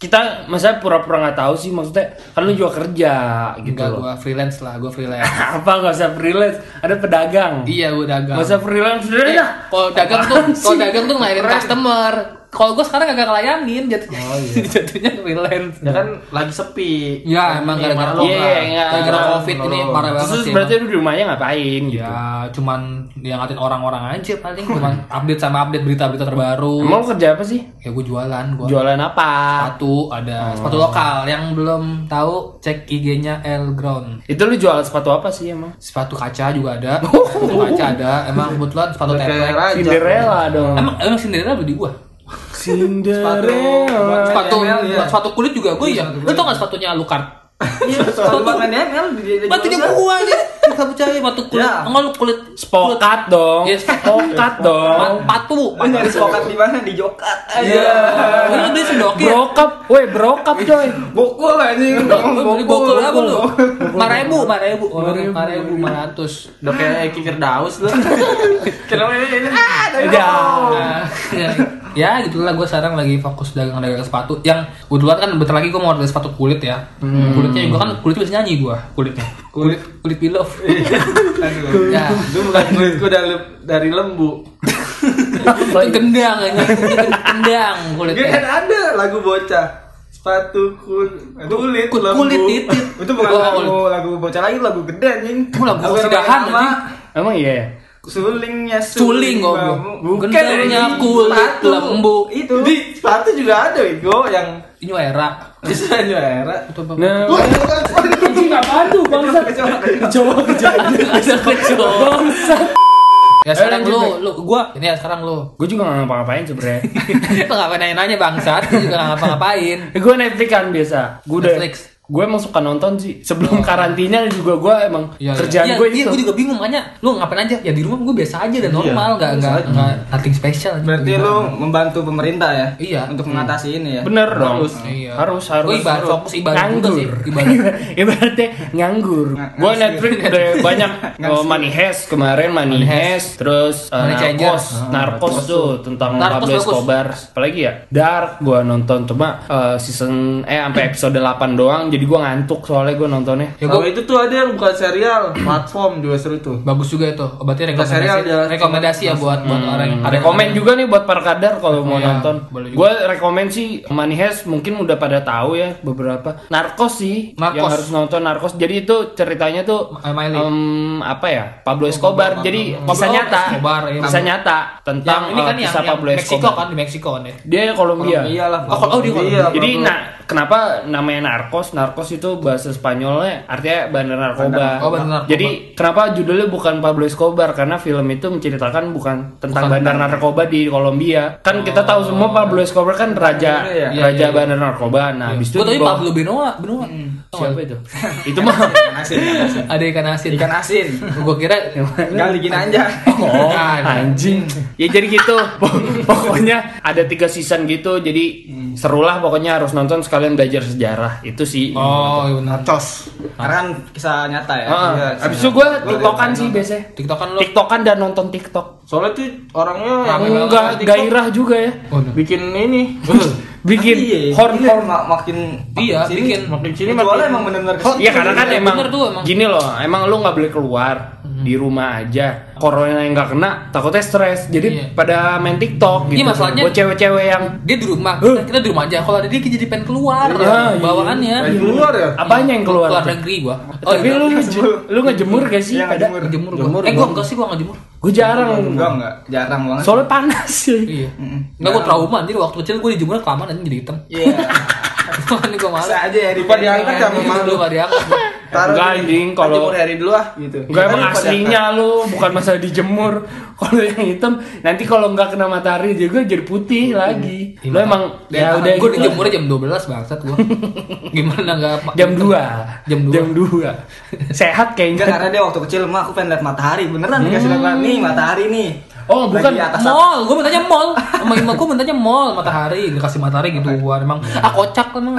[SPEAKER 3] kita masa pura-pura nggak tahu sih maksudnya kan lu juga kerja gitu
[SPEAKER 2] enggak
[SPEAKER 3] loh.
[SPEAKER 2] gue freelance lah gue freelance [LAUGHS]
[SPEAKER 3] Apa nggak usah freelance? Ada pedagang.
[SPEAKER 2] iya gue dagang
[SPEAKER 3] usah freelance udah
[SPEAKER 2] Eh,
[SPEAKER 3] dah.
[SPEAKER 2] kalau dagang tuh kalau dagang tuh ngelayanin customer kalau gue sekarang kagak ngelayanin jatuhnya
[SPEAKER 4] Oh, iya. [LAUGHS]
[SPEAKER 2] jatuhnya freelance
[SPEAKER 4] Ya kan lagi sepi.
[SPEAKER 2] ya emang
[SPEAKER 4] Ini
[SPEAKER 2] gara-gara
[SPEAKER 3] Iya,
[SPEAKER 2] COVID.
[SPEAKER 3] iya,
[SPEAKER 2] gara-gara
[SPEAKER 3] iya.
[SPEAKER 2] covid ini parah banget
[SPEAKER 3] Terus
[SPEAKER 2] sih
[SPEAKER 3] berarti lu di rumahnya ngapain gitu?
[SPEAKER 2] ya cuman dia ngatin orang-orang aja paling cuman update sama update berita-berita terbaru
[SPEAKER 3] Emang kerja apa sih?
[SPEAKER 2] ya gue jualan gue
[SPEAKER 3] Jualan apa?
[SPEAKER 2] sepatu ada sepatu lokal yang belum tahu cek IG-nya El Ground
[SPEAKER 3] Itu lu jual sepatu apa sih emang?
[SPEAKER 2] sepatu kaca juga ada [LAUGHS] sepatu kaca ada emang kebetulan sepatu
[SPEAKER 4] raja.
[SPEAKER 3] Cinderella dong.
[SPEAKER 2] emang emang Cinderella beli gua
[SPEAKER 3] Cinderella.
[SPEAKER 2] sepatu
[SPEAKER 1] ya.
[SPEAKER 2] sepatu kulit juga gua ya. lu tau gak sepatunya Lucard
[SPEAKER 1] Iya, soal makan ML dia
[SPEAKER 2] sepatunya gua aja. Nggak percaya sepatu kulit.
[SPEAKER 1] Ya.
[SPEAKER 2] enggak lu kulit
[SPEAKER 3] Spokat dong.
[SPEAKER 2] Yes.
[SPEAKER 3] Spokat dong.
[SPEAKER 2] patu
[SPEAKER 1] Lu nyari spokat di mana? Di Jokat.
[SPEAKER 2] Iya.
[SPEAKER 1] aja.
[SPEAKER 2] lu beli sendoknya
[SPEAKER 3] Brokap, woi brokap coy.
[SPEAKER 1] Bokul anjing.
[SPEAKER 2] beli bokul. Apa lu lima ribu lima ribu lima ribu lima ratus
[SPEAKER 4] Udah kayak Kikir Daus lu. [LAUGHS]
[SPEAKER 1] Kenapa ini? Ah, dari
[SPEAKER 3] Ya.
[SPEAKER 2] Gitulah gue sekarang lagi fokus dagang-dagang sepatu yang kebetulan kan bentar lagi gue mau order sepatu kulit ya kulitnya juga kan kulitnya bisa nyanyi gue kulitnya kulit kulit pilaf [LAUGHS]
[SPEAKER 1] Aduh.
[SPEAKER 2] ya
[SPEAKER 4] Itu bukan kulitku dari dari lembu.
[SPEAKER 2] itu gendang aja gendang
[SPEAKER 4] Dia kan
[SPEAKER 2] kulitnya
[SPEAKER 4] ada lagu bocah. Sepatu kulit, kulit,
[SPEAKER 2] Kul-
[SPEAKER 4] lembu.
[SPEAKER 2] kulit titit
[SPEAKER 1] Itu bukan
[SPEAKER 2] Oh,
[SPEAKER 1] lagu lagu bocah lagi, lagu gede anjing.
[SPEAKER 2] Lagu
[SPEAKER 1] nama
[SPEAKER 3] Emang iya. Ya?
[SPEAKER 1] Sulingnya
[SPEAKER 2] Suling,
[SPEAKER 1] bambu. Bukan anjing.
[SPEAKER 2] kulit lembu.
[SPEAKER 1] Itu.
[SPEAKER 4] Di sepatu juga ada Wigo yang
[SPEAKER 2] ini era
[SPEAKER 4] bisa.
[SPEAKER 3] Nah,
[SPEAKER 4] Wah, itu kan
[SPEAKER 3] anjing apaan tuh bangsa? Kecoa kecoa.
[SPEAKER 2] ada kecoa ya sekarang
[SPEAKER 3] Eh,
[SPEAKER 2] lu lu gua ini ya sekarang lu
[SPEAKER 3] Gue juga gak ngapa-ngapain sebenernya. [LAUGHS]
[SPEAKER 2] lu ngapain nanya-nanya bangsat juga nggak ngapa-ngapain
[SPEAKER 3] gue Netflix kan biasa. Gue udah.
[SPEAKER 2] Netflix.
[SPEAKER 3] Gue emang suka nonton sih. Sebelum karantina juga gue emang
[SPEAKER 2] Iya,
[SPEAKER 3] kerjaan
[SPEAKER 2] iya.
[SPEAKER 3] gue
[SPEAKER 2] Iya,
[SPEAKER 3] itu.
[SPEAKER 2] gue juga bingung makanya lu ngapain aja ya di rumah gue biasa aja dan normal nggak nggak nggak nothing special
[SPEAKER 1] Berarti lu membantu pemerintah ya?
[SPEAKER 2] Iya.
[SPEAKER 1] Untuk mengatasi ini ya.
[SPEAKER 3] Bener dong.
[SPEAKER 4] Harus.
[SPEAKER 2] Iya.
[SPEAKER 3] Harus harus.
[SPEAKER 2] Gue ibarat
[SPEAKER 3] harus.
[SPEAKER 2] fokus ibarat
[SPEAKER 3] nganggur.
[SPEAKER 2] sih, ibarat. [LAUGHS]
[SPEAKER 3] Ibaratnya nganggur.
[SPEAKER 1] Nga-
[SPEAKER 3] Gue. Netflix udah [LAUGHS] banyak oh, Money Heist kemarin Money,
[SPEAKER 2] Money
[SPEAKER 3] Heist, terus uh,
[SPEAKER 2] Money Changer.
[SPEAKER 3] Narcos, Narcos tuh tentang
[SPEAKER 2] Narcos
[SPEAKER 3] Pablo. Escobar. Apalagi ya? Dark gue nonton cuma uh, season eh sampai episode 8 doang jadi gue ngantuk soalnya gue nontonnya.
[SPEAKER 2] ya
[SPEAKER 4] Kalau
[SPEAKER 2] gue
[SPEAKER 4] itu tuh ada yang bukan serial, platform juga seru tuh.
[SPEAKER 2] bagus juga itu oh, berarti
[SPEAKER 4] Nggak serial
[SPEAKER 2] rekomendasi
[SPEAKER 4] dia.
[SPEAKER 2] rekomendasi ya buat buat orang yang
[SPEAKER 3] Ada komen juga nih buat para kadar kalau mau
[SPEAKER 2] Iya,
[SPEAKER 3] nonton. Gue rekomen sih Money Heist mungkin udah pada tahu ya beberapa. Narcos sih
[SPEAKER 2] Narcos.
[SPEAKER 3] yang harus nonton Narcos. Jadi itu ceritanya tuh
[SPEAKER 2] Miley.
[SPEAKER 3] em, apa ya? Pablo Escobar. Jadi
[SPEAKER 2] Pablo
[SPEAKER 3] kisah nyata.
[SPEAKER 2] Escobar, iya.
[SPEAKER 3] Kisah nyata tentang
[SPEAKER 2] ini kan
[SPEAKER 3] eh,
[SPEAKER 2] yang,
[SPEAKER 3] kisah Pablo Escobar.
[SPEAKER 2] kan di Meksiko kan ya
[SPEAKER 3] Dia Kolombia.
[SPEAKER 1] Lah.
[SPEAKER 2] Oh, oh, dia
[SPEAKER 4] Iya,
[SPEAKER 3] Jadi nah kenapa namanya narkos? Narkos itu bahasa Spanyolnya artinya bandar narkoba.
[SPEAKER 2] Oh, bandar narkoba.
[SPEAKER 3] Jadi kenapa judulnya bukan Pablo Escobar? Karena film itu menceritakan bukan tentang
[SPEAKER 2] Bukan
[SPEAKER 3] bandar narkoba di Kolombia. Kan kita tahu semua Pablo Escobar kan raja
[SPEAKER 1] Iya,
[SPEAKER 2] iya,
[SPEAKER 3] raja
[SPEAKER 2] iya.
[SPEAKER 3] bandar narkoba. Nah, habis itu
[SPEAKER 2] gue
[SPEAKER 3] dibawa-
[SPEAKER 2] Pablo Benoa Benoa
[SPEAKER 3] siapa itu? itu mah
[SPEAKER 1] Ikan asin, ikan asin.
[SPEAKER 2] ada ikan asin
[SPEAKER 1] Ikan asin.
[SPEAKER 2] gue kira
[SPEAKER 1] Tinggal bikin aja.
[SPEAKER 3] Oh, [LAUGHS]
[SPEAKER 2] Nah,
[SPEAKER 3] anjing. Ya jadi gitu. [LAUGHS] Pokoknya ada tiga season gitu. Jadi serulah pokoknya harus nonton sekalian belajar sejarah. Itu sih.
[SPEAKER 2] oh iya benar
[SPEAKER 4] Narcos.
[SPEAKER 1] Karena kan kisah nyata ya.
[SPEAKER 3] Ah,
[SPEAKER 1] Iya,
[SPEAKER 3] abis
[SPEAKER 1] kisah
[SPEAKER 3] itu gue
[SPEAKER 1] nyata.
[SPEAKER 3] tiktokan sih biasanya.
[SPEAKER 2] TikTok kan lu
[SPEAKER 3] Tiktokan dan nonton TikTok.
[SPEAKER 4] Soalnya tuh orangnya yang.
[SPEAKER 3] Enggak gairah juga ya.
[SPEAKER 4] Bikin ini. [LAUGHS]
[SPEAKER 3] Bikin
[SPEAKER 1] Iya,
[SPEAKER 3] horn
[SPEAKER 1] iya,
[SPEAKER 3] horn.
[SPEAKER 1] mak- makin
[SPEAKER 2] Iya,
[SPEAKER 1] sini,
[SPEAKER 2] bikin.
[SPEAKER 1] makin sini
[SPEAKER 4] makin-
[SPEAKER 1] emang benar-benar
[SPEAKER 3] Iya karena kan
[SPEAKER 2] Iya,
[SPEAKER 3] emang,
[SPEAKER 2] tuh emang.
[SPEAKER 3] gini loh, emang lu nggak boleh keluar di rumah aja. Corona yang nggak kena, takutnya stres. Jadi
[SPEAKER 2] Iya.
[SPEAKER 3] pada main TikTok gitu.
[SPEAKER 2] Iya, masalahnya-
[SPEAKER 3] Buat cewek-cewek yang
[SPEAKER 2] dia di rumah kita, kita di rumah aja kalau ada dia jadi pengen keluar
[SPEAKER 3] Iya, iya.
[SPEAKER 2] bawaannya
[SPEAKER 4] Pengen keluar ya?
[SPEAKER 3] apanya yang keluar?
[SPEAKER 2] keluar negeri gua
[SPEAKER 3] Oh, tapi lu nge- lu ngejemur gak sih?
[SPEAKER 1] Iya,
[SPEAKER 3] pada
[SPEAKER 1] ngejemur.
[SPEAKER 2] jemur
[SPEAKER 4] Jemur,
[SPEAKER 2] gua eh gua
[SPEAKER 4] gua.
[SPEAKER 2] enggak sih gua enggak jemur
[SPEAKER 3] gue jarang.
[SPEAKER 1] enggak enggak jarang banget
[SPEAKER 3] Soalnya panas sih.
[SPEAKER 2] iya enggak gua trauma anjir waktu kecil gua dijemur kelamaan jadi hitam
[SPEAKER 1] iya
[SPEAKER 2] itu [LAUGHS] gua malas
[SPEAKER 1] bisa aja ya
[SPEAKER 4] Lupa diangkat sama
[SPEAKER 2] Itu
[SPEAKER 4] malu.
[SPEAKER 2] lupa diangkat
[SPEAKER 4] Taruh
[SPEAKER 3] Enggak, anjing, kalau-
[SPEAKER 4] jemur hari dulu ah gitu.
[SPEAKER 3] Enggak emang aslinya lu, bukan masalah dijemur. [LAUGHS] Kalau yang hitam, nanti kalau nggak kena matahari juga jadi putih lagi. Lu emang ya udah
[SPEAKER 2] gue
[SPEAKER 3] gitu.
[SPEAKER 2] dijemurnya jam 12 bangsat gue. [LAUGHS] Gimana enggak
[SPEAKER 3] jam 2
[SPEAKER 2] Jam 2.
[SPEAKER 3] jam 2 [LAUGHS] sehat
[SPEAKER 1] Enggak
[SPEAKER 3] kayaknya
[SPEAKER 1] karena dia waktu kecil mah aku pengen lihat matahari beneran dikasih lihat nih matahari nih.
[SPEAKER 3] Oh bukan
[SPEAKER 1] atas
[SPEAKER 2] Mall, gue mintanya mall. Sama ibu gue mintanya mall, matahari, dikasih matahari gitu gua emang ah kocak emang.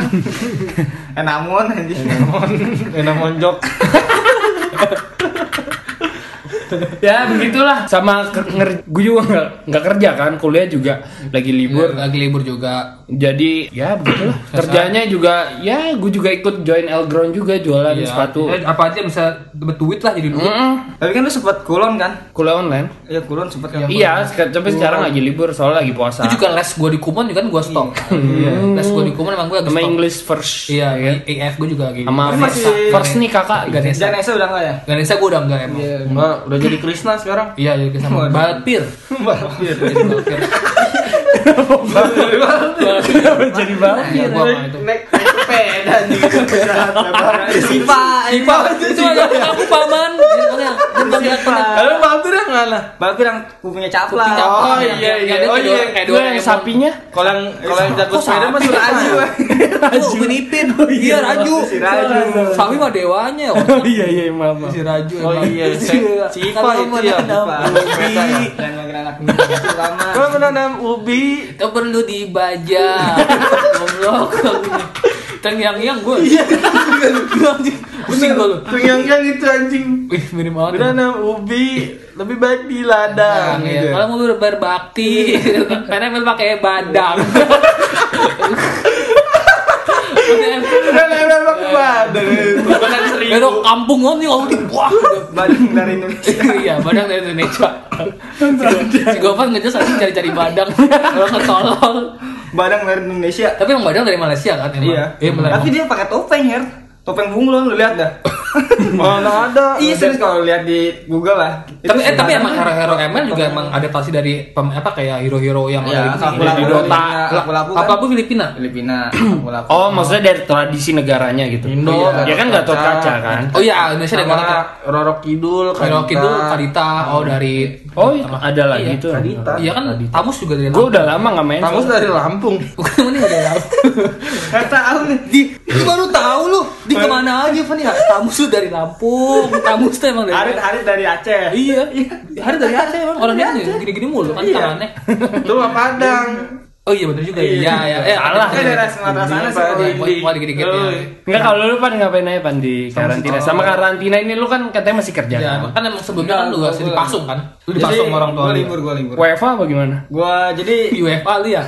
[SPEAKER 2] [LAUGHS]
[SPEAKER 1] Eh namun anjing.
[SPEAKER 4] Enak monjok. [LAUGHS] [LAUGHS]
[SPEAKER 3] ya begitulah sama gue juga nggak nggak kerja kan kuliah juga lagi libur
[SPEAKER 2] Lagi libur juga.
[SPEAKER 3] jadi ya begitulah [LAUGHS] kerjanya juga ya gue juga ikut join Elground juga jualan
[SPEAKER 2] Iya.
[SPEAKER 3] sepatu
[SPEAKER 2] Eh, apa aja bisa dapat duit lah jadi duit.
[SPEAKER 3] Mm-mm.
[SPEAKER 1] Tapi kan lu sempet kulon kan?
[SPEAKER 3] kuliah online
[SPEAKER 1] Iya kulon sempet kan.
[SPEAKER 3] iya tapi sekarang lagi libur soalnya lagi puasa
[SPEAKER 2] Itu juga les gue di Kumon juga kan gue stop. [LAUGHS] Les gue di Kumon emang gue
[SPEAKER 3] sama. English first
[SPEAKER 2] Iya, EF gue juga lagi.
[SPEAKER 3] sama first,
[SPEAKER 1] masih-
[SPEAKER 3] first nih kakak
[SPEAKER 2] Ganesha.
[SPEAKER 1] Janesa udah enggak ya?
[SPEAKER 2] Ganesha gue udah enggak emang.
[SPEAKER 1] Iya.
[SPEAKER 4] Udah jadi Krishna sekarang.
[SPEAKER 2] Iya, jadi
[SPEAKER 1] Waduh.
[SPEAKER 2] Balpir. [LAUGHS]
[SPEAKER 1] Balpir.
[SPEAKER 2] Balpir.
[SPEAKER 3] Jadi
[SPEAKER 2] Iya, itu.
[SPEAKER 1] Naik sepeda anjing. Sipa,
[SPEAKER 2] Sipa, itu ada aku paman. Yang yang yang
[SPEAKER 4] mana?
[SPEAKER 1] Balpir yang kupunya capla.
[SPEAKER 4] Oh iya iya. Oh iya.
[SPEAKER 2] dua- kayak dua
[SPEAKER 3] yang sapinya
[SPEAKER 4] Kalau yang kalau yang
[SPEAKER 2] Kok
[SPEAKER 4] sepeda mah
[SPEAKER 2] sapi?
[SPEAKER 4] Raju.
[SPEAKER 2] Raju. Upin Ipin. Iya, Raju.
[SPEAKER 1] Si Raju.
[SPEAKER 2] Sapi mah dewanya.
[SPEAKER 3] oh iya iya maaf.
[SPEAKER 2] Si Raju.
[SPEAKER 4] Oh iya, si- si Ipa
[SPEAKER 2] Kalau
[SPEAKER 4] itu ya.
[SPEAKER 2] ubi,
[SPEAKER 1] Dan makin anak lama.
[SPEAKER 4] Kalau menanam ubi,
[SPEAKER 2] itu perlu dibajak. [LAUGHS] Goblok. Tengyang yang gue. Iya. Pusing gue lu.
[SPEAKER 4] yang itu anjing.
[SPEAKER 2] Wih, mirip banget.
[SPEAKER 4] Menanam ubi lebih baik di ladang
[SPEAKER 2] Nah, iya.
[SPEAKER 4] gitu.
[SPEAKER 2] Kalau mau berbakti, [LAUGHS] pengen pakai badang. [LAUGHS]
[SPEAKER 4] Menanam pakai badan
[SPEAKER 3] seribu.
[SPEAKER 2] Belok kampung lo nih, oh di wah.
[SPEAKER 1] Badung dari Indonesia.
[SPEAKER 2] Iya, badang dari Indonesia. Si Gofan ngejas aja cari-cari badang. Kalau ketolol.
[SPEAKER 1] Badang dari Indonesia.
[SPEAKER 2] Tapi emang badang dari Malaysia kan emang?
[SPEAKER 1] Iya.
[SPEAKER 2] Iya.
[SPEAKER 1] Tapi dia pakai topeng, Her. Topeng bunglon lu lihat dah. [LAUGHS]
[SPEAKER 4] Mana ada?
[SPEAKER 1] Iya serius kalau lihat di Google lah.
[SPEAKER 2] tapi eh, tapi emang hero-hero ML juga emang adaptasi dari pem, apa kayak hero-hero yang
[SPEAKER 1] Iya,
[SPEAKER 2] ada di, Dota.
[SPEAKER 1] Filipina, lapu-lapu kan.
[SPEAKER 2] Apa apa Filipina?
[SPEAKER 1] Filipina. [CLEARS THROAT]
[SPEAKER 3] Oh, maksudnya dari tradisi negaranya gitu.
[SPEAKER 4] Indo,
[SPEAKER 3] Iya. Ya kan nggak kaca kan.
[SPEAKER 2] Oh iya, Indonesia ada ya.
[SPEAKER 4] Sama Roro Kidul,
[SPEAKER 2] Hero Kidul, Kadita, oh dari
[SPEAKER 3] Oh, ada lagi
[SPEAKER 2] Iya,
[SPEAKER 3] tuh.
[SPEAKER 4] Kadita.
[SPEAKER 2] Iya kan Tamus juga dari
[SPEAKER 3] Gue udah lama nggak main.
[SPEAKER 4] Tamus dari Lampung.
[SPEAKER 2] Bukan ini udah. [LAUGHS]
[SPEAKER 1] Nggak tahu nih.
[SPEAKER 2] Di baru tahu lu. Di ke mana aja Fanny? Tamus tuh dari Lampung. Tamus tuh emang dari
[SPEAKER 1] Harit Harit dari Aceh.
[SPEAKER 2] Iya, hari dari Aceh emang orangnya kan gini-gini mulu kan
[SPEAKER 1] Iya.
[SPEAKER 2] tangannya.
[SPEAKER 4] Itu mah Padang.
[SPEAKER 2] Oh iya benar juga. Iya, iya. Eh,
[SPEAKER 3] Salah.
[SPEAKER 1] Kan daerah Sumatera sana sih. Kalau
[SPEAKER 2] dikit-dikit ya.
[SPEAKER 3] Enggak kalau lu pan ngapain aja pan di karantina? Sama karantina ini lu kan katanya masih kerja.
[SPEAKER 2] Ya,
[SPEAKER 3] kan?
[SPEAKER 2] emang sebelumnya kan lu
[SPEAKER 1] Gua-
[SPEAKER 2] masih
[SPEAKER 1] gua-
[SPEAKER 2] dipasung kan? Lu dipasung sama orang tua
[SPEAKER 1] Gua libur, gua libur.
[SPEAKER 3] WFA apa gimana?
[SPEAKER 1] Gua jadi [LAUGHS]
[SPEAKER 2] Di UFA lu ya?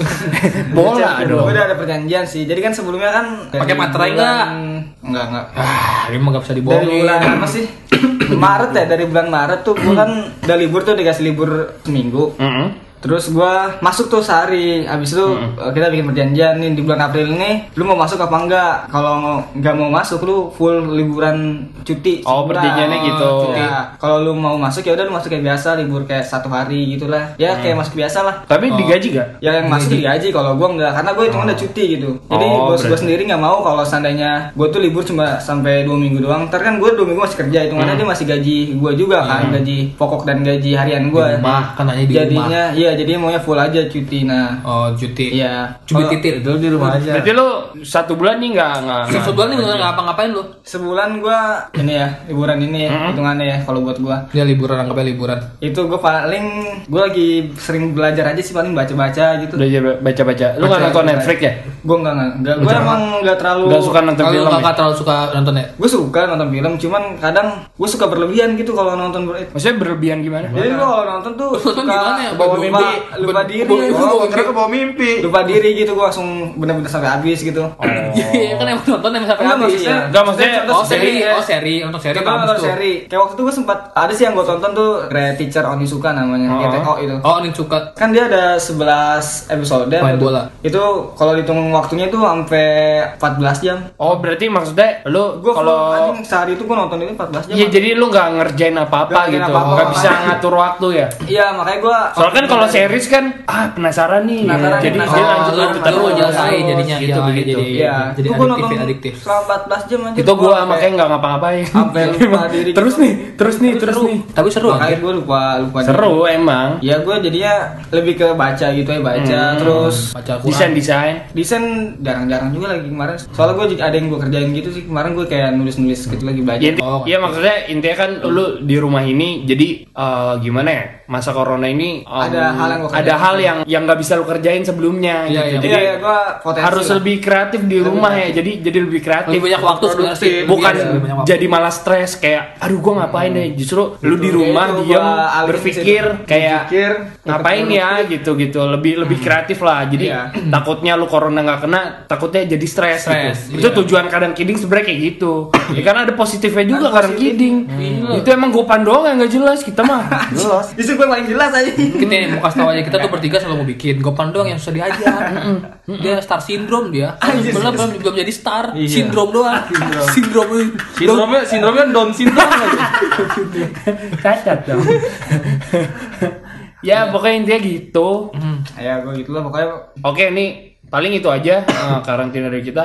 [SPEAKER 2] [LAUGHS]
[SPEAKER 3] Bola
[SPEAKER 1] Gue
[SPEAKER 3] dong.
[SPEAKER 1] udah ada perjanjian sih. Jadi kan sebelumnya kan dari
[SPEAKER 2] Pakai materai
[SPEAKER 1] bulan- Enggak, enggak.
[SPEAKER 2] Ah, ini mah gak bisa
[SPEAKER 1] Dari
[SPEAKER 2] dibohongin.
[SPEAKER 1] bulan apa sih? [COUGHS] Maret ya, dari bulan Maret tuh gua kan udah libur tuh dikasih libur seminggu.
[SPEAKER 3] Heeh.
[SPEAKER 1] Terus gua masuk tuh sehari. Habis itu eh, kita bikin perjanjian nih di bulan April ini lu mau masuk apa enggak? Kalau nggak mau masuk lu full liburan cuti.
[SPEAKER 3] Oh,
[SPEAKER 1] sebulan.
[SPEAKER 3] perjanjiannya gitu.
[SPEAKER 1] Ya, kalau lu mau masuk ya udah lu masuk kayak biasa libur kayak satu hari gitulah. Ya kayak masuk biasa lah.
[SPEAKER 3] Tapi digaji gak?
[SPEAKER 1] Ya yang masuk digaji kalau gua enggak karena gue hitungan udah cuti gitu. Jadi
[SPEAKER 3] Oh,
[SPEAKER 1] bos gue
[SPEAKER 3] berarti.
[SPEAKER 1] sendiri nggak mau kalau seandainya gue tuh libur cuma sampai dua minggu doang. Ntar kan gue dua minggu masih kerja hitungannya dia masih gaji gue juga kan gaji pokok dan gaji harian gue.
[SPEAKER 2] Di rumah, kan hanya di
[SPEAKER 1] Jadinya iya jadi maunya full aja cuti nah.
[SPEAKER 2] Oh, cuti.
[SPEAKER 1] Iya. Kalau
[SPEAKER 2] titir.
[SPEAKER 4] Itu di rumah aja.
[SPEAKER 3] Berarti lu satu bulan nih nggak nggak. nggak-
[SPEAKER 2] Sebulan nih bener ngapa-ngapain lu?
[SPEAKER 1] Sebulan gua ini ya liburan ini ya, hitungannya ya kalau buat gua.
[SPEAKER 2] Ya liburan, anggapnya liburan.
[SPEAKER 1] Itu gua paling gua lagi sering belajar aja sih paling baca-baca gitu.
[SPEAKER 3] Belajar baca-baca. Lu nggak nonton. Netflix ya?
[SPEAKER 1] Gua enggak enggak. enggak. Gua emang enggak terlalu
[SPEAKER 3] Nggak suka nonton film.
[SPEAKER 2] lu
[SPEAKER 3] ya?
[SPEAKER 2] terlalu suka nonton ya?
[SPEAKER 1] gue suka nonton film cuman kadang gue suka berlebihan gitu kalau nonton
[SPEAKER 3] Maksudnya berlebihan gimana?
[SPEAKER 1] jadi gue kalau nonton tuh
[SPEAKER 2] Nonton
[SPEAKER 1] suka
[SPEAKER 2] gimana ya?
[SPEAKER 1] bawa mimpi lupa
[SPEAKER 2] lupa-
[SPEAKER 1] diri
[SPEAKER 2] lupa-
[SPEAKER 4] Oh, kira ke bawa mimpi.
[SPEAKER 1] lupa diri gitu gue langsung bener-bener sampai habis gitu [LAUGHS]
[SPEAKER 2] Iya, kan emang nonton emang sampai
[SPEAKER 1] Enggak,
[SPEAKER 2] habis.
[SPEAKER 1] maksudnya-
[SPEAKER 3] Enggak maksudnya
[SPEAKER 2] Oh seri,
[SPEAKER 1] ya.
[SPEAKER 2] oh seri, untuk seri tuh.
[SPEAKER 1] seri kayak waktu itu gue sempat ada sih yang gue tonton tuh Great Teacher Onitsuka namanya
[SPEAKER 3] Oh.
[SPEAKER 1] GTO itu
[SPEAKER 2] Oh, ini suka.
[SPEAKER 1] kan dia ada 11 episode
[SPEAKER 2] Main bola.
[SPEAKER 1] itu kalau dihitung waktunya itu sampai 14 jam
[SPEAKER 3] Oh berarti maksudnya lu
[SPEAKER 1] gue
[SPEAKER 3] kalau
[SPEAKER 1] sehari itu gue nonton ini 14 jam
[SPEAKER 3] Iya jadi lu nggak ngerjain
[SPEAKER 1] Nggak
[SPEAKER 3] apa-apa gitu, nggak bisa ngatur waktu ya.
[SPEAKER 1] iya makanya gue
[SPEAKER 3] Soalnya kan kalau series kan ah penasaran nih.
[SPEAKER 1] Penasaran,
[SPEAKER 3] Jadi
[SPEAKER 1] penasaran.
[SPEAKER 3] dia lanjut
[SPEAKER 2] lu,
[SPEAKER 3] lanjut
[SPEAKER 2] lu mau jelasain jadinya
[SPEAKER 3] gitu
[SPEAKER 2] ya,
[SPEAKER 3] begitu.
[SPEAKER 2] jadi
[SPEAKER 1] Iya,
[SPEAKER 2] jadi
[SPEAKER 1] Gua
[SPEAKER 2] adiktif
[SPEAKER 1] nonton
[SPEAKER 2] ya, adiktif.
[SPEAKER 1] Selama 14 jam aja.
[SPEAKER 3] Itu gua makanya nggak ngapa-ngapain. Terus
[SPEAKER 1] gitu.
[SPEAKER 3] nih, terus nih, terus nih.
[SPEAKER 2] Tapi seru
[SPEAKER 1] Makanya gue lupa lupa.
[SPEAKER 3] Seru emang.
[SPEAKER 1] Ya gue jadinya lebih ke baca gitu ya baca terus
[SPEAKER 2] Baca Quran.
[SPEAKER 3] Desain desain.
[SPEAKER 1] desain jarang-jarang juga lagi kemarin. Soalnya gue ada yang gue kerjain gitu sih kemarin gue kayak nulis-nulis gitu lagi belajar.
[SPEAKER 3] Ya, inti-
[SPEAKER 2] Oh,
[SPEAKER 3] ya maksudnya intinya kan lu di rumah ini jadi eh, gimana ya masa corona ini
[SPEAKER 1] Ada hal yang
[SPEAKER 3] ada hal yang yang nggak bisa lu kerjain sebelumnya
[SPEAKER 2] Iya,
[SPEAKER 3] gitu.
[SPEAKER 2] iya.
[SPEAKER 3] jadi
[SPEAKER 1] Iya, ya, gue potensi
[SPEAKER 3] harus
[SPEAKER 1] lah.
[SPEAKER 3] lebih kreatif di rumah ya. jadi jadi lebih kreatif.
[SPEAKER 2] Lebih banyak waktu sebenarnya
[SPEAKER 3] bukan
[SPEAKER 2] Iya,
[SPEAKER 3] jadi malah stres kayak aduh gua ngapain deh? Justru lu di
[SPEAKER 1] Gitu.
[SPEAKER 3] rumah
[SPEAKER 1] Ya,
[SPEAKER 3] diam
[SPEAKER 1] gua
[SPEAKER 3] berpikir kayak ngapain ya? gitu gitu. Lebih lebih kreatif lah. Jadi
[SPEAKER 1] Iya. [CLEARS THROAT]
[SPEAKER 3] takutnya lu corona nggak kena takutnya jadi stres
[SPEAKER 2] Stres,
[SPEAKER 3] gitu. itu
[SPEAKER 2] iya.
[SPEAKER 3] tujuan kadang kiding sebenarnya kayak gitu. Ya kan ada positifnya juga
[SPEAKER 1] Ada
[SPEAKER 3] kadang kiding itu emang gopan doang yang nggak jelas kita mah. [LAUGHS]
[SPEAKER 4] Jelas.
[SPEAKER 1] Justru gue paling jelas aja.
[SPEAKER 2] kita nih kasih tau aja kita tuh bertiga selalu mau bikin Gopan doang yang susah diajar dia star syndrome dia
[SPEAKER 1] Anjir.
[SPEAKER 2] belum belum belum jadi star
[SPEAKER 1] Iya.
[SPEAKER 2] sindrom doang [LAUGHS] sindrom
[SPEAKER 5] Sindromnya sindromnya Down syndrome
[SPEAKER 3] cacat dong ya pokoknya intinya gitu
[SPEAKER 1] ya gue gitu lah pokoknya.
[SPEAKER 3] Oke nih paling itu aja eh, karantina dari kita.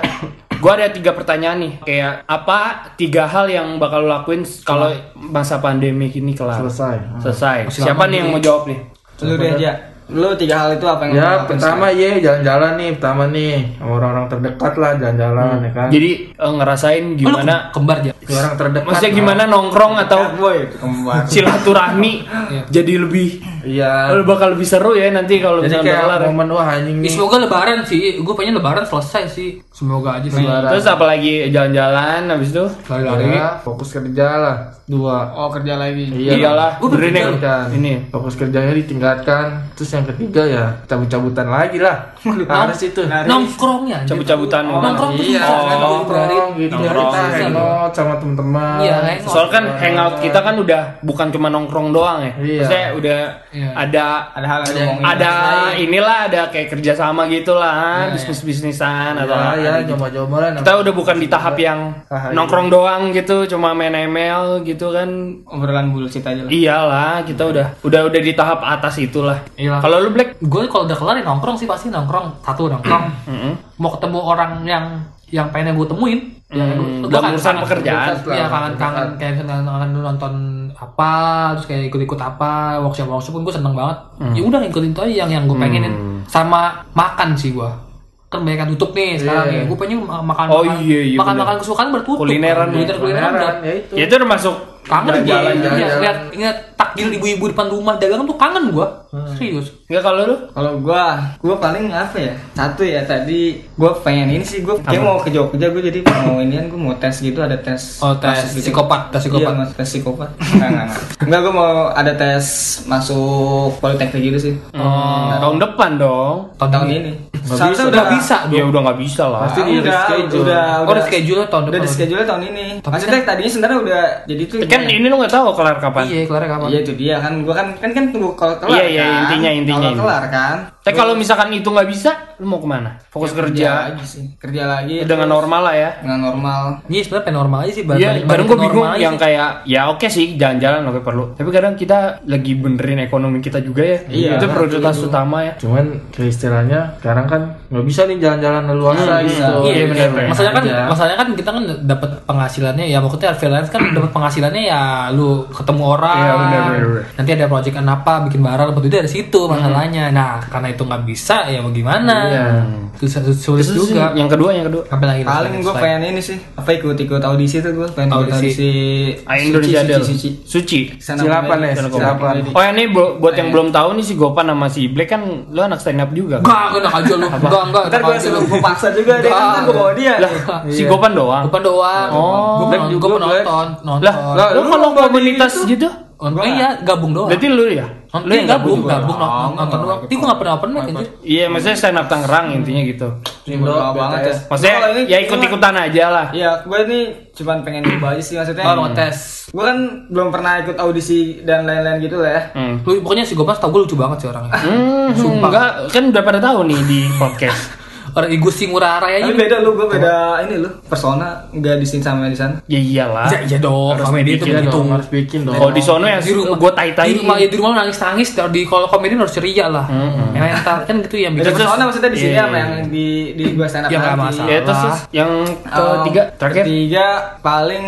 [SPEAKER 3] Gua ada tiga pertanyaan nih. Kayak apa tiga hal yang bakal lo lakuin kalau masa pandemi ini kelar?
[SPEAKER 4] Selesai.
[SPEAKER 3] Selesai. Siapa nih yang
[SPEAKER 2] nih.
[SPEAKER 3] mau jawab nih?
[SPEAKER 1] Lu deh aja. Lu tiga hal itu apa yang lu
[SPEAKER 4] Ya pertama ye jalan-jalan nih pertama nih sama orang-orang terdekat lah jalan-jalan ya kan.
[SPEAKER 3] Jadi eh, ngerasain
[SPEAKER 2] Oh,
[SPEAKER 3] gimana?
[SPEAKER 2] kembar ya
[SPEAKER 4] Ke orang terdekat.
[SPEAKER 3] Maksudnya gimana nongkrong atau
[SPEAKER 1] Ya, boy, kembar.
[SPEAKER 3] silaturahmi jadi lebih
[SPEAKER 4] Iya.
[SPEAKER 3] Lu bakal lebih seru ya nanti kalau
[SPEAKER 4] Jadi
[SPEAKER 3] misalnya udah
[SPEAKER 4] kayak
[SPEAKER 3] kelar. ya.
[SPEAKER 4] momen wah anjing
[SPEAKER 2] Ya, semoga lebaran sih gue pengen lebaran selesai sih semoga aja sih
[SPEAKER 4] Lebaran.
[SPEAKER 3] Terus apalagi jalan-jalan habis itu?
[SPEAKER 2] lari-lari
[SPEAKER 4] Ya, fokus kerja lah. Dua.
[SPEAKER 1] Oh kerja lagi.
[SPEAKER 3] Iyalah, benerin
[SPEAKER 2] berpikir
[SPEAKER 3] yang
[SPEAKER 4] Kan.
[SPEAKER 3] ini.
[SPEAKER 4] fokus kerjanya ditingkatkan. Terus yang ketiga ya cabut-cabutan lagi lah. Harus itu.
[SPEAKER 1] Nah,
[SPEAKER 2] nongkrongnya.
[SPEAKER 3] Cabut-cabutan.
[SPEAKER 2] nongkrong tuh
[SPEAKER 4] Iya, nongkrong gitu.
[SPEAKER 3] Nongkrong.
[SPEAKER 4] Kita hangout sama teman-teman.
[SPEAKER 2] Iya, hangout.
[SPEAKER 3] Soal kan hangout kita kan udah bukan cuma nongkrong doang ya.
[SPEAKER 4] Iya.
[SPEAKER 3] Maksudnya udah
[SPEAKER 2] Iya.
[SPEAKER 3] ada
[SPEAKER 1] Ada hal yang ngomongin.
[SPEAKER 3] ada inilah ada kayak kerjasama gitu lah,
[SPEAKER 2] Iya,
[SPEAKER 3] bisnis bisnisan atau
[SPEAKER 4] Ya,
[SPEAKER 3] apa
[SPEAKER 4] ya,
[SPEAKER 3] gitu.
[SPEAKER 4] coba-coba lah.
[SPEAKER 3] Kita udah bukan di tahap yang
[SPEAKER 4] Ah, iya.
[SPEAKER 3] nongkrong doang gitu, cuma main ML gitu kan.
[SPEAKER 1] Obrolan bullshit aja lah.
[SPEAKER 3] Iyalah, kita udah udah udah di tahap atas itulah.
[SPEAKER 2] Iya.
[SPEAKER 3] Kalau lu Black,
[SPEAKER 2] gue kalau udah kelar ya nongkrong sih pasti nongkrong satu nongkrong. [CLEARS THROAT] Mau ketemu orang yang yang pengen gue temuin ya
[SPEAKER 3] Hmm,
[SPEAKER 2] gua
[SPEAKER 3] urusan
[SPEAKER 2] kangen-
[SPEAKER 3] pekerjaan.
[SPEAKER 2] Iya kangen kangen kayak kangen lu nonton apa terus kayak ikut ikut apa workshop workshop pun gue seneng banget.
[SPEAKER 3] Hmm.
[SPEAKER 2] ya udah ikutin tuh aja yang yang gue pengenin. Sama makan sih gue kan banyak yang tutup nih sekarang nih. Gue pengen ma- makan
[SPEAKER 3] Oh,
[SPEAKER 2] makan
[SPEAKER 3] iya, iya,
[SPEAKER 2] makan makan kesukaan bertutup.
[SPEAKER 3] Kulineran,
[SPEAKER 2] kuliner kulineran udah
[SPEAKER 4] ya itu.
[SPEAKER 3] ya itu udah masuk
[SPEAKER 2] kangen gue Iya,
[SPEAKER 4] jalan-jalan.
[SPEAKER 2] lihat ingat takjil ibu-ibu depan rumah dagangan tuh kangen gue
[SPEAKER 3] Hmm.
[SPEAKER 2] serius
[SPEAKER 3] Enggak kalau lu?
[SPEAKER 1] Kalau gua, gua paling apa ya? Satu ya tadi gua pengen ini sih gua kayak mau ke Jogja gua jadi mau inian gua mau tes gitu ada tes
[SPEAKER 2] Oh, tes
[SPEAKER 1] masuk gitu.
[SPEAKER 2] psikopat, tes psikopat.
[SPEAKER 1] Iya, tes psikopat. Enggak, enggak, enggak. Gua mau ada tes masuk politeknik gitu sih.
[SPEAKER 3] Hmm, tahun depan dong.
[SPEAKER 2] tahun,
[SPEAKER 1] Tahun
[SPEAKER 2] ini
[SPEAKER 1] Seharusnya
[SPEAKER 4] bisa,
[SPEAKER 1] udah
[SPEAKER 2] bisa
[SPEAKER 3] Ya udah nggak bisa lah.
[SPEAKER 4] Pasti di
[SPEAKER 1] udah,
[SPEAKER 4] reschedule.
[SPEAKER 1] udah,
[SPEAKER 2] Oh,
[SPEAKER 1] udah,
[SPEAKER 2] reschedule tahun
[SPEAKER 1] Udah
[SPEAKER 2] depan.
[SPEAKER 1] di schedule tahun ini.
[SPEAKER 2] Tapi
[SPEAKER 1] Maksudnya tadinya sebenarnya udah jadi tuh
[SPEAKER 3] Kan
[SPEAKER 1] gimana?
[SPEAKER 3] ini lu nggak tahu kelar kapan.
[SPEAKER 2] Iya, kelar kapan?
[SPEAKER 1] Iya itu dia kan gua kan kan kan tunggu kalau kelar
[SPEAKER 3] Iya, iya,
[SPEAKER 1] kan.
[SPEAKER 3] intinya, intinya
[SPEAKER 1] Kalau
[SPEAKER 3] ini.
[SPEAKER 1] kelar kan.
[SPEAKER 3] Tapi kalau misalkan itu nggak bisa, lu mau ke mana? Fokus
[SPEAKER 1] Ya,
[SPEAKER 3] kerja
[SPEAKER 1] lagi sih. Kerja lagi
[SPEAKER 3] dengan
[SPEAKER 1] terus
[SPEAKER 3] normal lah ya.
[SPEAKER 1] dengan normal.
[SPEAKER 2] Iya, sebenarnya pengen normal aja sih. balik-
[SPEAKER 3] Iya, kadang
[SPEAKER 2] balik
[SPEAKER 3] gue bingung yang kayak ya oke sih jalan-jalan oke perlu. Tapi kadang kita lagi benerin ekonomi kita juga ya.
[SPEAKER 1] Iya,
[SPEAKER 3] itu prioritas utama ya.
[SPEAKER 4] Cuman kayak istilahnya sekarang kan nggak bisa nih jalan-jalan leluasa
[SPEAKER 1] Hmm,
[SPEAKER 4] gitu.
[SPEAKER 1] bisa.
[SPEAKER 3] Iya, benar.
[SPEAKER 2] Masalahnya kan,
[SPEAKER 4] Aja.
[SPEAKER 2] masalahnya kan kita kan dapat penghasilannya ya maksudnya freelance kan dapat penghasilannya ya lu ketemu orang.
[SPEAKER 3] Iya, benar.
[SPEAKER 2] Nanti ada project apa bikin barang dapat duit dari situ masalahnya. Nah, karena itu nggak bisa ya mau gimana?
[SPEAKER 4] Iya.
[SPEAKER 2] Susah sulit
[SPEAKER 3] Terus
[SPEAKER 2] juga.
[SPEAKER 3] Yang kedua, yang kedua.
[SPEAKER 2] Apa lagi?
[SPEAKER 1] Paling gue pengen ini sih apa ikut ikut audisi tuh gue pengen ikut
[SPEAKER 2] Audisi.
[SPEAKER 1] audisi
[SPEAKER 3] Indonesia
[SPEAKER 1] suci, suci, suci.
[SPEAKER 3] Suci.
[SPEAKER 1] Sana
[SPEAKER 4] Silapan ya,
[SPEAKER 1] sana
[SPEAKER 4] silapan.
[SPEAKER 3] Oh ini bu- buat yang belum tahu nih si Gopan sama si Black kan lu anak stand up juga kan?
[SPEAKER 2] Enggak, enak aja lu. Enggak, enggak.
[SPEAKER 1] Ntar gue
[SPEAKER 2] aja
[SPEAKER 1] suruh gue paksa juga deh kan gue bawa dia.
[SPEAKER 3] Lah, si Gopan doang.
[SPEAKER 2] Bukan doang.
[SPEAKER 3] Oh.
[SPEAKER 2] gue
[SPEAKER 4] Black
[SPEAKER 2] penonton,
[SPEAKER 4] juga,
[SPEAKER 2] penonton, nonton.
[SPEAKER 3] Lah,
[SPEAKER 4] Lah,
[SPEAKER 3] lu kalau komunitas
[SPEAKER 4] itu?
[SPEAKER 3] gitu,
[SPEAKER 2] Oh, iya, gabung doang.
[SPEAKER 3] berarti lu ya?
[SPEAKER 2] Nonton
[SPEAKER 3] Lu yang
[SPEAKER 2] gabung,
[SPEAKER 3] gabung.
[SPEAKER 2] nonton, doang. Tapi gue gak pernah open mic anjir.
[SPEAKER 3] Iya, maksudnya stand up Tangerang intinya gitu.
[SPEAKER 1] Bodo
[SPEAKER 4] Indo,
[SPEAKER 1] banget ya.
[SPEAKER 4] BTS.
[SPEAKER 3] Maksudnya ya ikut-ikutan aja lah.
[SPEAKER 1] Iya, gue ini cuman pengen coba aja sih maksudnya.
[SPEAKER 2] Oh, mau tes.
[SPEAKER 1] Gue kan belum pernah ikut audisi dan lain-lain gitu lah ya.
[SPEAKER 3] Hmm.
[SPEAKER 2] Lu pokoknya si Gopas tau gue lucu banget sih orangnya.
[SPEAKER 3] Hmm,
[SPEAKER 2] Sumpah.
[SPEAKER 3] enggak kan udah pada tahu nih di podcast.
[SPEAKER 2] Orang Igusti Ngurah Rai aja.
[SPEAKER 1] Tapi beda lu, gua beda ini lu. Persona nggak di sini sama di sana.
[SPEAKER 3] Ya iyalah.
[SPEAKER 2] Ya, iya dong,
[SPEAKER 3] Harus
[SPEAKER 2] komedi itu
[SPEAKER 4] dong, harus bikin dong.
[SPEAKER 3] Kalau di sono ya
[SPEAKER 2] Di rumah
[SPEAKER 3] gue tai-tai.
[SPEAKER 2] Di rumah ya di rumah nangis nangis. Di kalau komedi harus ceria lah. Yang mental kan gitu yang bikin.
[SPEAKER 1] persona maksudnya di sini
[SPEAKER 3] Iya.
[SPEAKER 1] sama yang di di gua stand up
[SPEAKER 2] Ya, nggak masalah.
[SPEAKER 3] Ya terus terus yang ketiga
[SPEAKER 1] Um,
[SPEAKER 3] terakhir.
[SPEAKER 1] Ketiga paling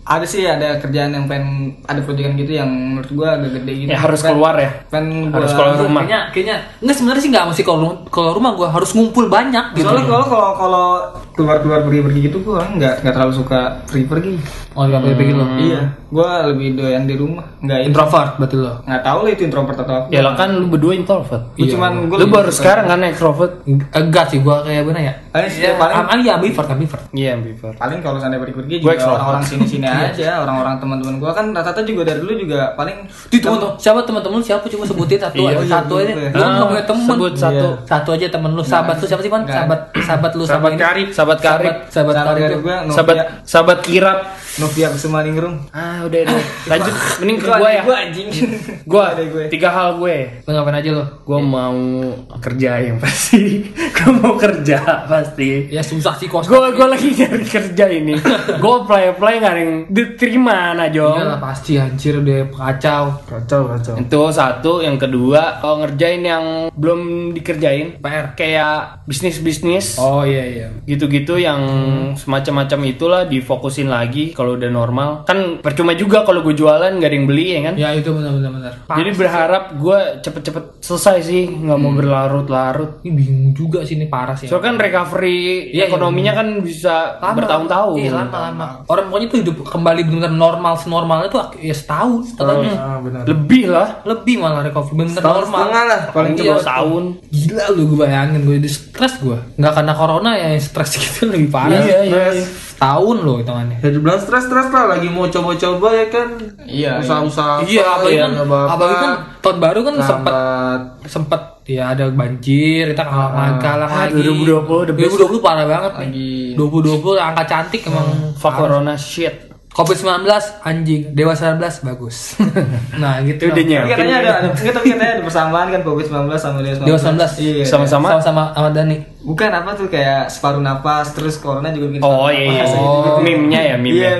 [SPEAKER 1] ada sih ada kerjaan yang pengen ada proyekan gitu yang menurut gua agak gede gitu.
[SPEAKER 3] Ya harus
[SPEAKER 1] Pengen-
[SPEAKER 3] keluar ya.
[SPEAKER 1] Pengen gua
[SPEAKER 3] Harus keluar rumah.
[SPEAKER 2] Kayaknya kayaknya enggak sebenarnya sih enggak mesti kalau kalau rumah gua harus ngumpul banyak gitu.
[SPEAKER 1] Soalnya kalau kalau kalau keluar keluar pergi pergi gitu gua nggak nggak terlalu suka pergi pergi.
[SPEAKER 2] Oh, enggak boleh pikir lo.
[SPEAKER 1] Iya, gua lebih doyan di rumah. Nggak intro.
[SPEAKER 2] Introvert berarti lo.
[SPEAKER 1] Nggak tahu lah itu introvert atau apa.
[SPEAKER 3] Ya lah kan lu berdua introvert.
[SPEAKER 1] Gua cuman gua
[SPEAKER 3] Lu baru sekarang kan extrovert.
[SPEAKER 2] Enggak sih gua kayak mana ya?
[SPEAKER 1] Eh,
[SPEAKER 2] Ya,
[SPEAKER 1] paling-
[SPEAKER 2] am- iya ambivert, ambivert.
[SPEAKER 3] Iya ambivert.
[SPEAKER 1] paling kalau seandainya pergi-pergi juga orang-orang sini-sini [LAUGHS] aja, orang-orang teman-teman gua kan rata-rata juga dari dulu juga paling
[SPEAKER 2] Di temen siapa teman-teman siapa coba sebutin satu [LAUGHS]
[SPEAKER 3] Iya,
[SPEAKER 2] aja,
[SPEAKER 1] iya,
[SPEAKER 2] satu aja.
[SPEAKER 1] iya.
[SPEAKER 2] Lu enggak punya temen.
[SPEAKER 3] Sebut satu.
[SPEAKER 2] Satu aja temen lu, sahabat lu siapa sih, Man?
[SPEAKER 1] Nggak.
[SPEAKER 2] Sahabat sahabat lu
[SPEAKER 3] Sahabat karib, sahabat karib.
[SPEAKER 2] Sahabat lu.
[SPEAKER 1] gua
[SPEAKER 3] Sahabat sahabat kirap.
[SPEAKER 1] Novia Kusumaningrum.
[SPEAKER 3] Ah udah deh. [LAUGHS] Lanjut mending ke
[SPEAKER 1] adek
[SPEAKER 3] ya.
[SPEAKER 1] Gua anjing. [LAUGHS] Gue.
[SPEAKER 3] tiga hal gue.
[SPEAKER 2] Lu ngapain aja lu?
[SPEAKER 3] Gue mau kerja yang pasti. [LAUGHS] gue mau kerja pasti.
[SPEAKER 2] Ya susah sih kos.
[SPEAKER 3] Gue gue lagi nyari kerja ini. Gue apply apply nggak yang diterima nah
[SPEAKER 2] Iya lah pasti anjir udah kacau.
[SPEAKER 4] Kacau, kacau.
[SPEAKER 3] Itu satu. Yang kedua kalau ngerjain yang belum dikerjain.
[SPEAKER 2] PR.
[SPEAKER 3] Kayak bisnis bisnis.
[SPEAKER 2] Oh iya iya.
[SPEAKER 3] Gitu-gitu yang semacam-macam itulah difokusin lagi kalau udah normal kan percuma juga kalau gue jualan nggak ada yang beli ya kan
[SPEAKER 2] Ya itu benar benar benar.
[SPEAKER 3] jadi berharap gue cepet-cepet selesai sih nggak mau berlarut-larut
[SPEAKER 2] ini bingung juga sih ini parah sih.
[SPEAKER 3] soalnya kan recovery
[SPEAKER 2] iya,
[SPEAKER 3] ekonominya kan bisa
[SPEAKER 2] Lama,
[SPEAKER 3] bertahun-tahun
[SPEAKER 2] Iya lama lama. Orang pokoknya tuh hidup kembali benar normal senormalnya tuh ya setahun setahun
[SPEAKER 4] Ah, benar.
[SPEAKER 3] lebih lah
[SPEAKER 2] lebih malah recovery
[SPEAKER 4] Setahun
[SPEAKER 2] normal.
[SPEAKER 4] setengah lah, paling
[SPEAKER 2] Iya.
[SPEAKER 3] dua tahun
[SPEAKER 2] Gila lu gue bayangin gue jadi stres gue. Nggak karena corona ya yang stres gitu lebih parah.
[SPEAKER 3] Iya, iya, iya.
[SPEAKER 2] Tahun loh hitungannya.
[SPEAKER 4] Ya dibilang stres-stres lah, lagi mau coba-coba ya kan.
[SPEAKER 1] Iya,
[SPEAKER 4] Usaha-usaha.
[SPEAKER 2] Iya, apalagi
[SPEAKER 4] ya,
[SPEAKER 2] kan, apalagi kan tahun baru kan sempat sempat ya ada banjir, kita kalah kalah
[SPEAKER 3] Ah,
[SPEAKER 2] lagi.
[SPEAKER 3] 2020 the best.
[SPEAKER 2] 2020 parah banget nih.
[SPEAKER 1] Lagi
[SPEAKER 2] 2020 angka cantik emang
[SPEAKER 3] fuck corona shit
[SPEAKER 2] Covid-19 anjing, Dewa 19 bagus. [LAUGHS] nah, gitu.
[SPEAKER 3] Itu dia
[SPEAKER 1] Tapi katanya ada, ada enggak, tapi katanya ada persamaan kan COVID-19 sama Dewa 19.
[SPEAKER 2] Dewa 19.
[SPEAKER 1] Iya.
[SPEAKER 3] Sama-sama.
[SPEAKER 2] Sama-sama Ahmad Dhani.
[SPEAKER 1] Bukan apa tuh kayak separuh napas terus corona juga bikin
[SPEAKER 3] oh iya iya.
[SPEAKER 2] Oh.
[SPEAKER 3] meme-nya ya meme
[SPEAKER 1] Iya,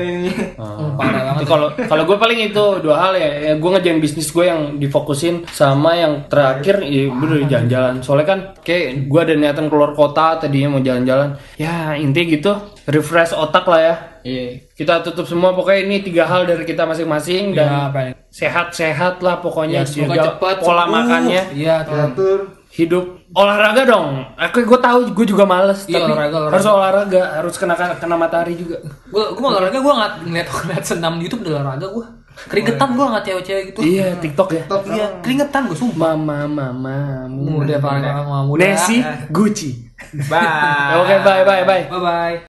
[SPEAKER 2] parah banget.
[SPEAKER 3] Itu kalau kalau gue paling itu dua hal ya, ya gue ngejain bisnis gue yang difokusin sama yang terakhir ya udah jalan-jalan soalnya kan kayak gue ada niatan keluar kota tadinya mau jalan-jalan ya intinya gitu refresh otak lah ya
[SPEAKER 1] Iya.
[SPEAKER 3] kita tutup semua pokoknya ini tiga hal dari kita masing-masing
[SPEAKER 2] Ya,
[SPEAKER 3] dan sehat-sehat lah pokoknya
[SPEAKER 2] Ya,
[SPEAKER 3] jaga
[SPEAKER 2] cepat
[SPEAKER 3] pola
[SPEAKER 2] sembuh.
[SPEAKER 3] makannya
[SPEAKER 2] Iya, tuh.
[SPEAKER 3] hidup olahraga dong aku gue tahu gue juga males
[SPEAKER 2] Iya,
[SPEAKER 3] tapi
[SPEAKER 2] olahraga, olahraga.
[SPEAKER 3] harus olahraga harus kena kena matahari juga
[SPEAKER 2] Gue gue mau olahraga gue nggak ngeliat ngeliat senam di YouTube udah olahraga gue. Keringetan gue nggak cewek-cewek gitu.
[SPEAKER 3] iya tiktok ya
[SPEAKER 2] Iya, keringetan gue sumpah.
[SPEAKER 3] mama mama
[SPEAKER 2] Udah parah banget muda.
[SPEAKER 3] Nessie Gucci
[SPEAKER 1] Bye. [LAUGHS]
[SPEAKER 3] oke bye bye bye
[SPEAKER 2] Bye bye.